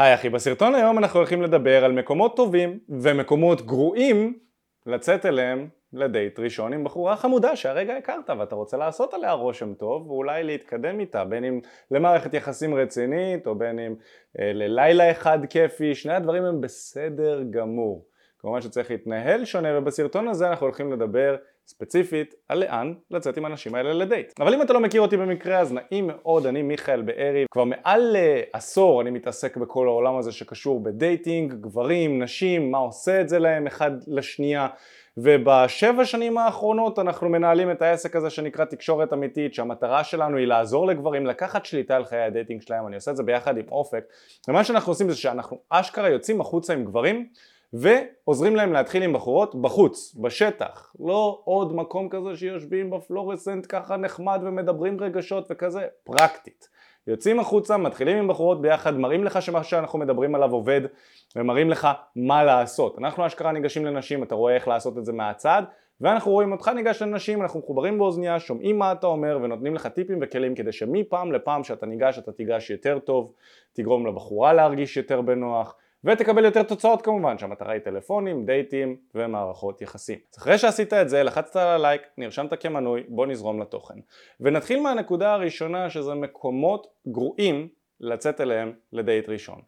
היי אחי, בסרטון היום אנחנו הולכים לדבר על מקומות טובים ומקומות גרועים לצאת אליהם לדייט ראשון עם בחורה חמודה שהרגע הכרת ואתה רוצה לעשות עליה רושם טוב ואולי להתקדם איתה בין אם למערכת יחסים רצינית או בין אם אה, ללילה אחד כיפי, שני הדברים הם בסדר גמור. כמובן שצריך להתנהל שונה ובסרטון הזה אנחנו הולכים לדבר ספציפית על לאן לצאת עם האנשים האלה לדייט. אבל אם אתה לא מכיר אותי במקרה אז נעים מאוד, אני מיכאל בארי, כבר מעל uh, עשור אני מתעסק בכל העולם הזה שקשור בדייטינג, גברים, נשים, מה עושה את זה להם אחד לשנייה ובשבע שנים האחרונות אנחנו מנהלים את העסק הזה שנקרא תקשורת אמיתית שהמטרה שלנו היא לעזור לגברים לקחת שליטה על חיי ה dating שלהם, אני עושה את זה ביחד עם אופק ומה שאנחנו עושים זה שאנחנו אשכרה יוצאים החוצה עם גברים ועוזרים להם להתחיל עם בחורות בחוץ, בשטח, לא עוד מקום כזה שיושבים בפלורסנט ככה נחמד ומדברים רגשות וכזה, פרקטית. יוצאים החוצה, מתחילים עם בחורות ביחד, מראים לך שמה שאנחנו מדברים עליו עובד ומראים לך מה לעשות. אנחנו אשכרה ניגשים לנשים, אתה רואה איך לעשות את זה מהצד ואנחנו רואים אותך ניגש לנשים, אנחנו מחוברים באוזנייה, שומעים מה אתה אומר ונותנים לך טיפים וכלים כדי שמפעם לפעם שאתה ניגש אתה תיגש יותר טוב, תגרום לבחורה להרגיש יותר בנוח ותקבל יותר תוצאות כמובן, שהמטרה היא טלפונים, דייטים ומערכות יחסים. אז אחרי שעשית את זה, לחצת על הלייק, נרשמת כמנוי, בוא נזרום לתוכן. ונתחיל מהנקודה הראשונה שזה מקומות גרועים לצאת אליהם לדייט ראשון.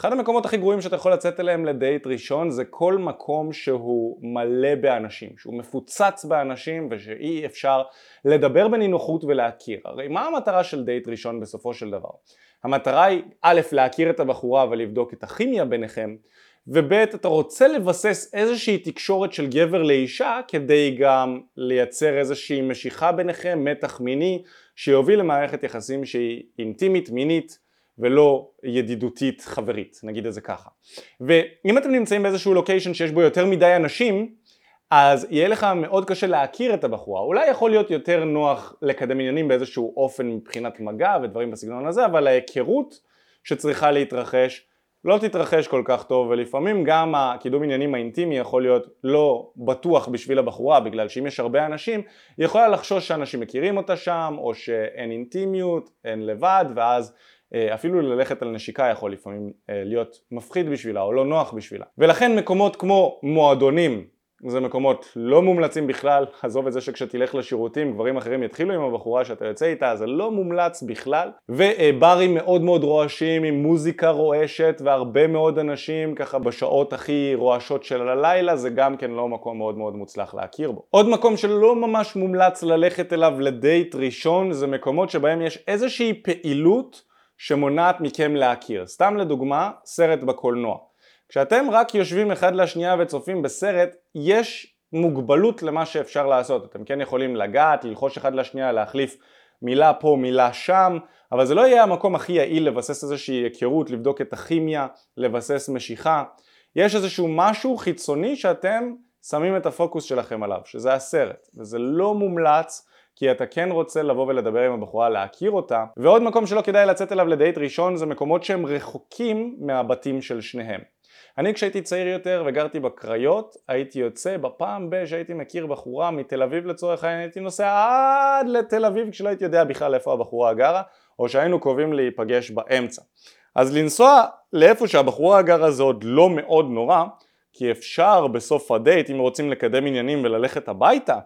אחד המקומות הכי גרועים שאתה יכול לצאת אליהם לדייט ראשון זה כל מקום שהוא מלא באנשים, שהוא מפוצץ באנשים ושאי אפשר לדבר בנינוחות ולהכיר. הרי מה המטרה של דייט ראשון בסופו של דבר? המטרה היא א' להכיר את הבחורה ולבדוק את הכימיה ביניכם וב' אתה רוצה לבסס איזושהי תקשורת של גבר לאישה כדי גם לייצר איזושהי משיכה ביניכם, מתח מיני שיוביל למערכת יחסים שהיא אינטימית, מינית ולא ידידותית חברית, נגיד את זה ככה. ואם אתם נמצאים באיזשהו לוקיישן שיש בו יותר מדי אנשים אז יהיה לך מאוד קשה להכיר את הבחורה, אולי יכול להיות יותר נוח לקדם עניינים באיזשהו אופן מבחינת מגע ודברים בסגנון הזה, אבל ההיכרות שצריכה להתרחש לא תתרחש כל כך טוב ולפעמים גם הקידום עניינים האינטימי יכול להיות לא בטוח בשביל הבחורה בגלל שאם יש הרבה אנשים היא יכולה לחשוש שאנשים מכירים אותה שם או שאין אינטימיות, אין לבד ואז אפילו ללכת על נשיקה יכול לפעמים אה, להיות מפחיד בשבילה או לא נוח בשבילה ולכן מקומות כמו מועדונים זה מקומות לא מומלצים בכלל, עזוב את זה שכשתלך לשירותים גברים אחרים יתחילו עם הבחורה שאתה יוצא איתה, זה לא מומלץ בכלל וברים מאוד מאוד רועשים עם מוזיקה רועשת והרבה מאוד אנשים ככה בשעות הכי רועשות של הלילה זה גם כן לא מקום מאוד מאוד מוצלח להכיר בו. עוד מקום שלא ממש מומלץ ללכת אליו לדייט ראשון זה מקומות שבהם יש איזושהי פעילות שמונעת מכם להכיר. סתם לדוגמה, סרט בקולנוע. כשאתם רק יושבים אחד לשנייה וצופים בסרט, יש מוגבלות למה שאפשר לעשות. אתם כן יכולים לגעת, ללחוש אחד לשנייה, להחליף מילה פה, מילה שם, אבל זה לא יהיה המקום הכי יעיל לבסס איזושהי היכרות, לבדוק את הכימיה, לבסס משיכה. יש איזשהו משהו חיצוני שאתם שמים את הפוקוס שלכם עליו, שזה הסרט, וזה לא מומלץ כי אתה כן רוצה לבוא ולדבר עם הבחורה, להכיר אותה. ועוד מקום שלא כדאי לצאת אליו לדייט ראשון זה מקומות שהם רחוקים מהבתים של שניהם. אני כשהייתי צעיר יותר וגרתי בקריות הייתי יוצא בפעם ב- שהייתי מכיר בחורה מתל אביב לצורך העניין הייתי נוסע עד לתל אביב כשלא הייתי יודע בכלל איפה הבחורה גרה או שהיינו קרובים להיפגש באמצע אז לנסוע לאיפה שהבחורה גרה זה עוד לא מאוד נורא כי אפשר בסוף הדייט אם רוצים לקדם עניינים וללכת הביתה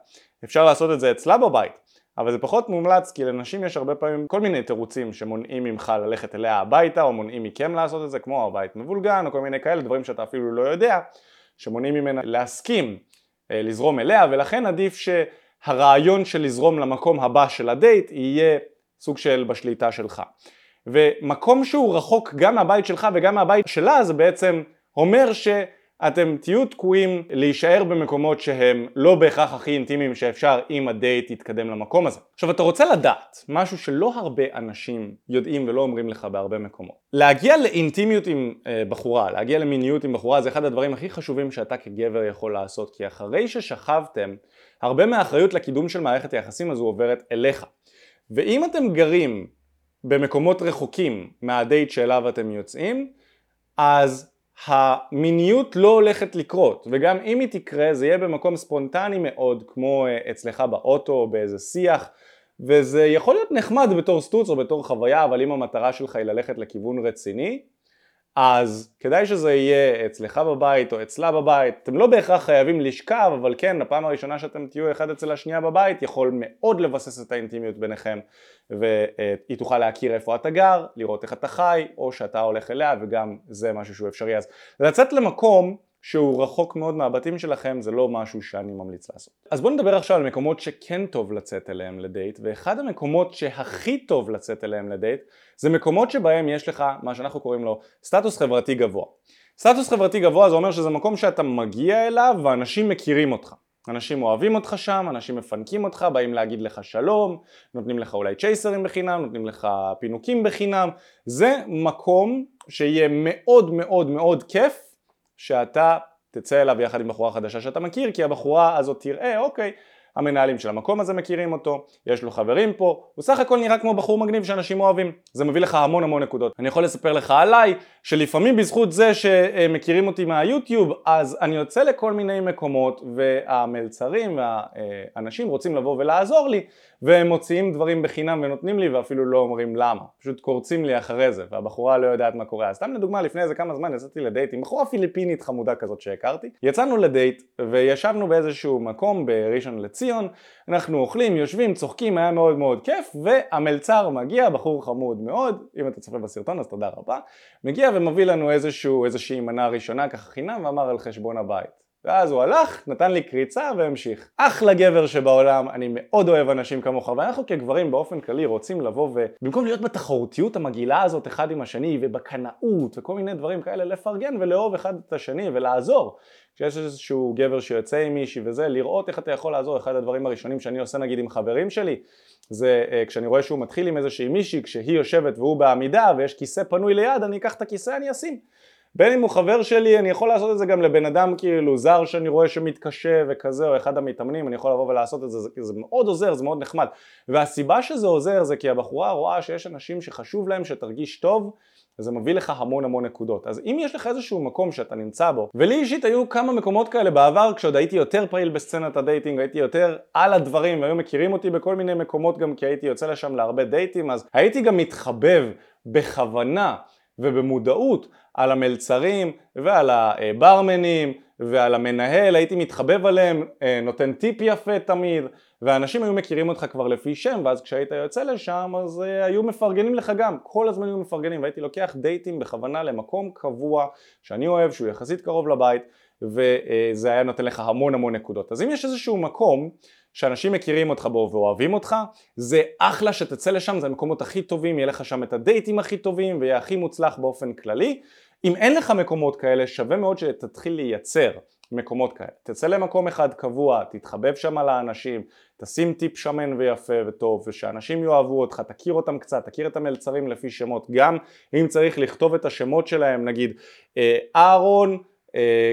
אפשר לעשות את זה אצלה בבית אבל זה פחות מומלץ כי לנשים יש הרבה פעמים כל מיני תירוצים שמונעים ממך ללכת אליה הביתה או מונעים מכם לעשות את זה כמו הבית מבולגן או כל מיני כאלה דברים שאתה אפילו לא יודע שמונעים ממנה להסכים אה, לזרום אליה ולכן עדיף שהרעיון של לזרום למקום הבא של הדייט יהיה סוג של בשליטה שלך. ומקום שהוא רחוק גם מהבית שלך וגם מהבית שלה זה בעצם אומר ש... אתם תהיו תקועים להישאר במקומות שהם לא בהכרח הכי אינטימיים שאפשר אם הדייט יתקדם למקום הזה. עכשיו אתה רוצה לדעת משהו שלא הרבה אנשים יודעים ולא אומרים לך בהרבה מקומות. להגיע לאינטימיות עם אה, בחורה, להגיע למיניות עם בחורה זה אחד הדברים הכי חשובים שאתה כגבר יכול לעשות כי אחרי ששכבתם הרבה מהאחריות לקידום של מערכת היחסים הזו עוברת אליך. ואם אתם גרים במקומות רחוקים מהדייט שאליו אתם יוצאים אז המיניות לא הולכת לקרות וגם אם היא תקרה זה יהיה במקום ספונטני מאוד כמו אה, אצלך באוטו או באיזה שיח וזה יכול להיות נחמד בתור סטוץ או בתור חוויה אבל אם המטרה שלך היא ללכת לכיוון רציני אז כדאי שזה יהיה אצלך בבית או אצלה בבית, אתם לא בהכרח חייבים לשכב, אבל כן, הפעם הראשונה שאתם תהיו אחד אצל השנייה בבית יכול מאוד לבסס את האינטימיות ביניכם והיא תוכל להכיר איפה אתה גר, לראות איך אתה חי, או שאתה הולך אליה וגם זה משהו שהוא אפשרי. אז לצאת למקום שהוא רחוק מאוד מהבתים שלכם זה לא משהו שאני ממליץ לעשות. אז בואו נדבר עכשיו על מקומות שכן טוב לצאת אליהם לדייט ואחד המקומות שהכי טוב לצאת אליהם לדייט זה מקומות שבהם יש לך מה שאנחנו קוראים לו סטטוס חברתי גבוה. סטטוס חברתי גבוה זה אומר שזה מקום שאתה מגיע אליו ואנשים מכירים אותך. אנשים אוהבים אותך שם, אנשים מפנקים אותך, באים להגיד לך שלום, נותנים לך אולי צ'ייסרים בחינם, נותנים לך פינוקים בחינם, זה מקום שיהיה מאוד מאוד מאוד כיף שאתה תצא אליו יחד עם בחורה חדשה שאתה מכיר כי הבחורה הזאת תראה אוקיי המנהלים של המקום הזה מכירים אותו, יש לו חברים פה, הוא סך הכל נראה כמו בחור מגניב שאנשים אוהבים, זה מביא לך המון המון נקודות. אני יכול לספר לך עליי, שלפעמים בזכות זה שמכירים אותי מהיוטיוב, אז אני יוצא לכל מיני מקומות והמלצרים והאנשים רוצים לבוא ולעזור לי, והם מוציאים דברים בחינם ונותנים לי ואפילו לא אומרים למה, פשוט קורצים לי אחרי זה והבחורה לא יודעת מה קורה. אז סתם לדוגמה לפני איזה כמה זמן יצאתי לדייט עם בחורה פיליפינית חמודה כזאת שהכרתי, יצאנו לדייט וישבנו באיזשהו מקום בראשון לציון, אנחנו אוכלים, יושבים, צוחקים, היה מאוד מאוד כיף והמלצר מגיע, בחור חמוד מאוד, אם אתה צופה בסרטון אז תודה רבה, מגיע ומביא לנו איזשהו, איזושהי מנה ראשונה ככה חינם ואמר על חשבון הבית. ואז הוא הלך, נתן לי קריצה והמשיך. אחלה גבר שבעולם, אני מאוד אוהב אנשים כמוך, ואנחנו כגברים באופן כללי רוצים לבוא ובמקום להיות בתחרותיות המגעילה הזאת אחד עם השני ובקנאות וכל מיני דברים כאלה, לפרגן ולאהוב אחד את השני ולעזור. כשיש איזשהו גבר שיוצא עם מישהי וזה, לראות איך אתה יכול לעזור, אחד הדברים הראשונים שאני עושה נגיד עם חברים שלי, זה uh, כשאני רואה שהוא מתחיל עם איזושהי מישהי, כשהיא יושבת והוא בעמידה ויש כיסא פנוי ליד, אני אקח את הכיסא, אני אשים. בין אם הוא חבר שלי, אני יכול לעשות את זה גם לבן אדם כאילו זר שאני רואה שמתקשה וכזה, או אחד המתאמנים, אני יכול לבוא ולעשות את זה, זה, זה מאוד עוזר, זה מאוד נחמד. והסיבה שזה עוזר זה כי הבחורה רואה שיש אנשים שחשוב להם שתרגיש טוב, וזה מביא לך המון המון נקודות. אז אם יש לך איזשהו מקום שאתה נמצא בו, ולי אישית היו כמה מקומות כאלה בעבר, כשעוד הייתי יותר פעיל בסצנת ה dating, הייתי יותר על הדברים, והיו מכירים אותי בכל מיני מקומות גם כי הייתי יוצא לשם להרבה דייטים, אז הייתי גם מתחבב בכוונה ובמודעות על המלצרים ועל הברמנים ועל המנהל, הייתי מתחבב עליהם, אה, נותן טיפ יפה תמיד ואנשים היו מכירים אותך כבר לפי שם ואז כשהיית יוצא לשם אז אה, היו מפרגנים לך גם, כל הזמן היו מפרגנים והייתי לוקח דייטים בכוונה למקום קבוע שאני אוהב שהוא יחסית קרוב לבית וזה היה נותן לך המון המון נקודות. אז אם יש איזשהו מקום שאנשים מכירים אותך בו ואוהבים אותך, זה אחלה שתצא לשם, זה המקומות הכי טובים, יהיה לך שם את הדייטים הכי טובים ויהיה הכי מוצלח באופן כללי. אם אין לך מקומות כאלה, שווה מאוד שתתחיל לייצר מקומות כאלה. תצא למקום אחד קבוע, תתחבב שם על האנשים, תשים טיפ שמן ויפה וטוב, ושאנשים יאהבו אותך, תכיר אותם קצת, תכיר את המלצרים לפי שמות, גם אם צריך לכתוב את השמות שלהם, נגיד אה, אהרון אה,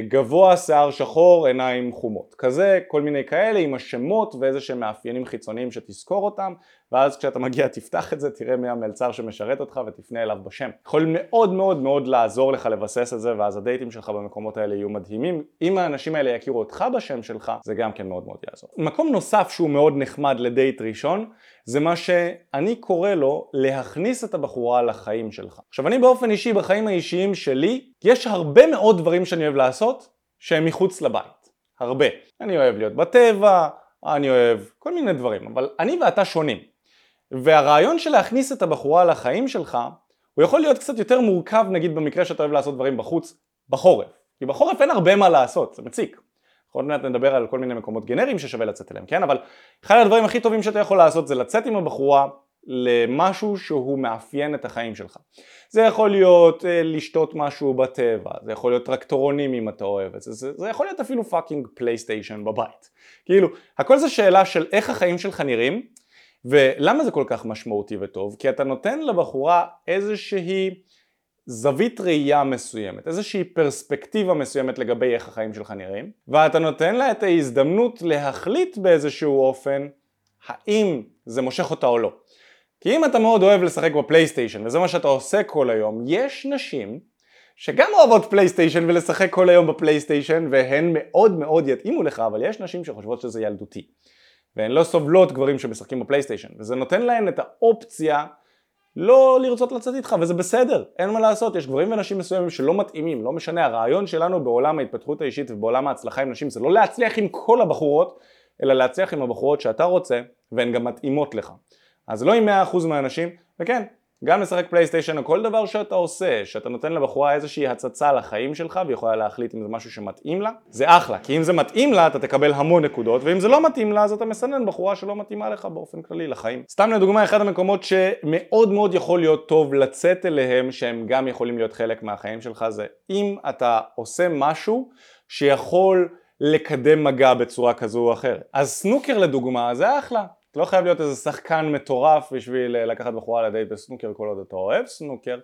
גבוה, שיער שחור, עיניים חומות. כזה, כל מיני כאלה עם השמות ואיזה שהם מאפיינים חיצוניים שתזכור אותם ואז כשאתה מגיע תפתח את זה, תראה מי המלצר שמשרת אותך ותפנה אליו בשם. יכול מאוד מאוד מאוד לעזור לך לבסס את זה ואז הדייטים שלך במקומות האלה יהיו מדהימים. אם האנשים האלה יכירו אותך בשם שלך, זה גם כן מאוד מאוד יעזור. מקום נוסף שהוא מאוד נחמד לדייט ראשון, זה מה שאני קורא לו להכניס את הבחורה לחיים שלך. עכשיו אני באופן אישי בחיים האישיים שלי, יש הרבה מאוד דברים שאני אוהב לעשות שהם מחוץ לבית. הרבה. אני אוהב להיות בטבע, אני אוהב כל מיני דברים, אבל אני ואתה שונים. והרעיון של להכניס את הבחורה לחיים שלך הוא יכול להיות קצת יותר מורכב נגיד במקרה שאתה אוהב לעשות דברים בחוץ בחורף כי בחורף אין הרבה מה לעשות, זה מציק עוד מעט נדבר על כל מיני מקומות גנריים ששווה לצאת אליהם, כן? אבל אחד הדברים הכי טובים שאתה יכול לעשות זה לצאת עם הבחורה למשהו שהוא מאפיין את החיים שלך. זה יכול להיות אה, לשתות משהו בטבע, זה יכול להיות טרקטורונים אם אתה אוהב את זה, זה, זה יכול להיות אפילו fucking PlayStation בבית. כאילו, הכל זה שאלה של איך החיים שלך נראים ולמה זה כל כך משמעותי וטוב? כי אתה נותן לבחורה איזושהי זווית ראייה מסוימת, איזושהי פרספקטיבה מסוימת לגבי איך החיים שלך נראים, ואתה נותן לה את ההזדמנות להחליט באיזשהו אופן האם זה מושך אותה או לא. כי אם אתה מאוד אוהב לשחק בפלייסטיישן וזה מה שאתה עושה כל היום, יש נשים שגם אוהבות פלייסטיישן ולשחק כל היום בפלייסטיישן והן מאוד מאוד יתאימו לך, אבל יש נשים שחושבות שזה ילדותי. והן לא סובלות גברים שמשחקים בפלייסטיישן, וזה נותן להן את האופציה לא לרצות לצאת איתך, וזה בסדר, אין מה לעשות, יש גברים ונשים מסוימים שלא מתאימים, לא משנה, הרעיון שלנו בעולם ההתפתחות האישית ובעולם ההצלחה עם נשים זה לא להצליח עם כל הבחורות, אלא להצליח עם הבחורות שאתה רוצה, והן גם מתאימות לך. אז לא עם 100% מהאנשים, וכן, גם לשחק פלייסטיישן או כל דבר שאתה עושה, שאתה נותן לבחורה איזושהי הצצה לחיים שלך והיא יכולה להחליט אם זה משהו שמתאים לה, זה אחלה, כי אם זה מתאים לה אתה תקבל המון נקודות, ואם זה לא מתאים לה אז אתה מסנן בחורה שלא מתאימה לך באופן כללי לחיים. סתם לדוגמה, אחד המקומות שמאוד מאוד יכול להיות טוב לצאת אליהם, שהם גם יכולים להיות חלק מהחיים שלך, זה אם אתה עושה משהו שיכול לקדם מגע בצורה כזו או אחרת. אז סנוקר לדוגמה זה אחלה, לא חייב להיות איזה שחקן מטורף בשביל אה, לקחת בחורה לדייט בסנוקר כל עוד אתה אוהב סנוקר.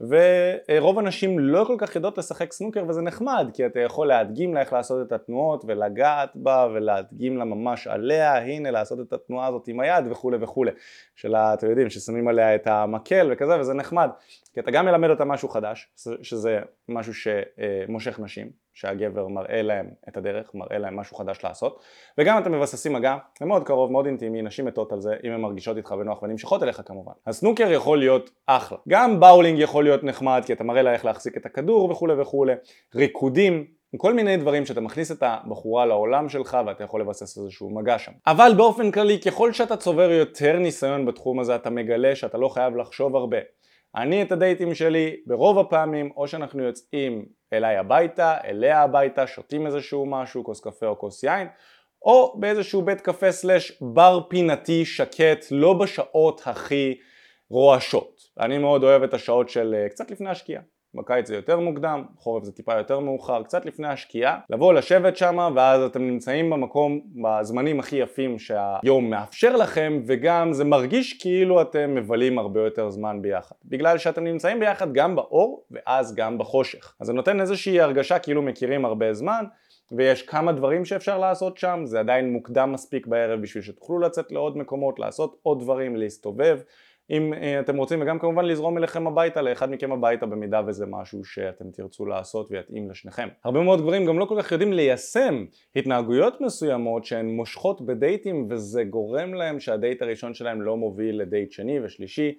ורוב הנשים לא כל כך יודעות לשחק סנוקר וזה נחמד כי אתה יכול להדגים לה איך לעשות את התנועות ולגעת בה ולהדגים לה ממש עליה הנה לעשות את התנועה הזאת עם היד וכולי וכולי של אתם יודעים ששמים עליה את המקל וכזה וזה נחמד. כי אתה גם מלמד אותה משהו חדש שזה משהו שמושך נשים שהגבר מראה להם את הדרך, מראה להם משהו חדש לעשות וגם אתם מבססים מגע, זה מאוד קרוב, מאוד אינטימי, נשים מתות על זה אם הן מרגישות איתך בנוח ונמשכות אליך כמובן. אז סנוקר יכול להיות אחלה, גם באולינג יכול להיות נחמד כי אתה מראה לה איך להחזיק את הכדור וכולי וכולי, ריקודים, כל מיני דברים שאתה מכניס את הבחורה לעולם שלך ואתה יכול לבסס איזשהו מגע שם. אבל באופן כללי ככל שאתה צובר יותר ניסיון בתחום הזה אתה מגלה שאתה לא חייב לחשוב הרבה. אני את הדייטים שלי ברוב הפעמים או שאנחנו יוצאים אליי הביתה, אליה הביתה, שותים איזשהו משהו, כוס קפה או כוס יין או באיזשהו בית קפה סלאש בר פינתי שקט, לא בשעות הכי רועשות. אני מאוד אוהב את השעות של אה, קצת לפני השקיעה. בקיץ זה יותר מוקדם, חורף זה טיפה יותר מאוחר, קצת לפני השקיעה, לבוא לשבת שם ואז אתם נמצאים במקום בזמנים הכי יפים שהיום מאפשר לכם וגם זה מרגיש כאילו אתם מבלים הרבה יותר זמן ביחד. בגלל שאתם נמצאים ביחד גם באור ואז גם בחושך. אז זה נותן איזושהי הרגשה כאילו מכירים הרבה זמן ויש כמה דברים שאפשר לעשות שם, זה עדיין מוקדם מספיק בערב בשביל שתוכלו לצאת לעוד מקומות, לעשות עוד דברים, להסתובב אם אה, אתם רוצים וגם כמובן לזרום אליכם הביתה לאחד מכם הביתה במידה וזה משהו שאתם תרצו לעשות ויתאים לשניכם. הרבה מאוד גברים גם לא כל כך יודעים ליישם התנהגויות מסוימות שהן מושכות בדייטים וזה גורם להם שהדייט הראשון שלהם לא מוביל לדייט שני ושלישי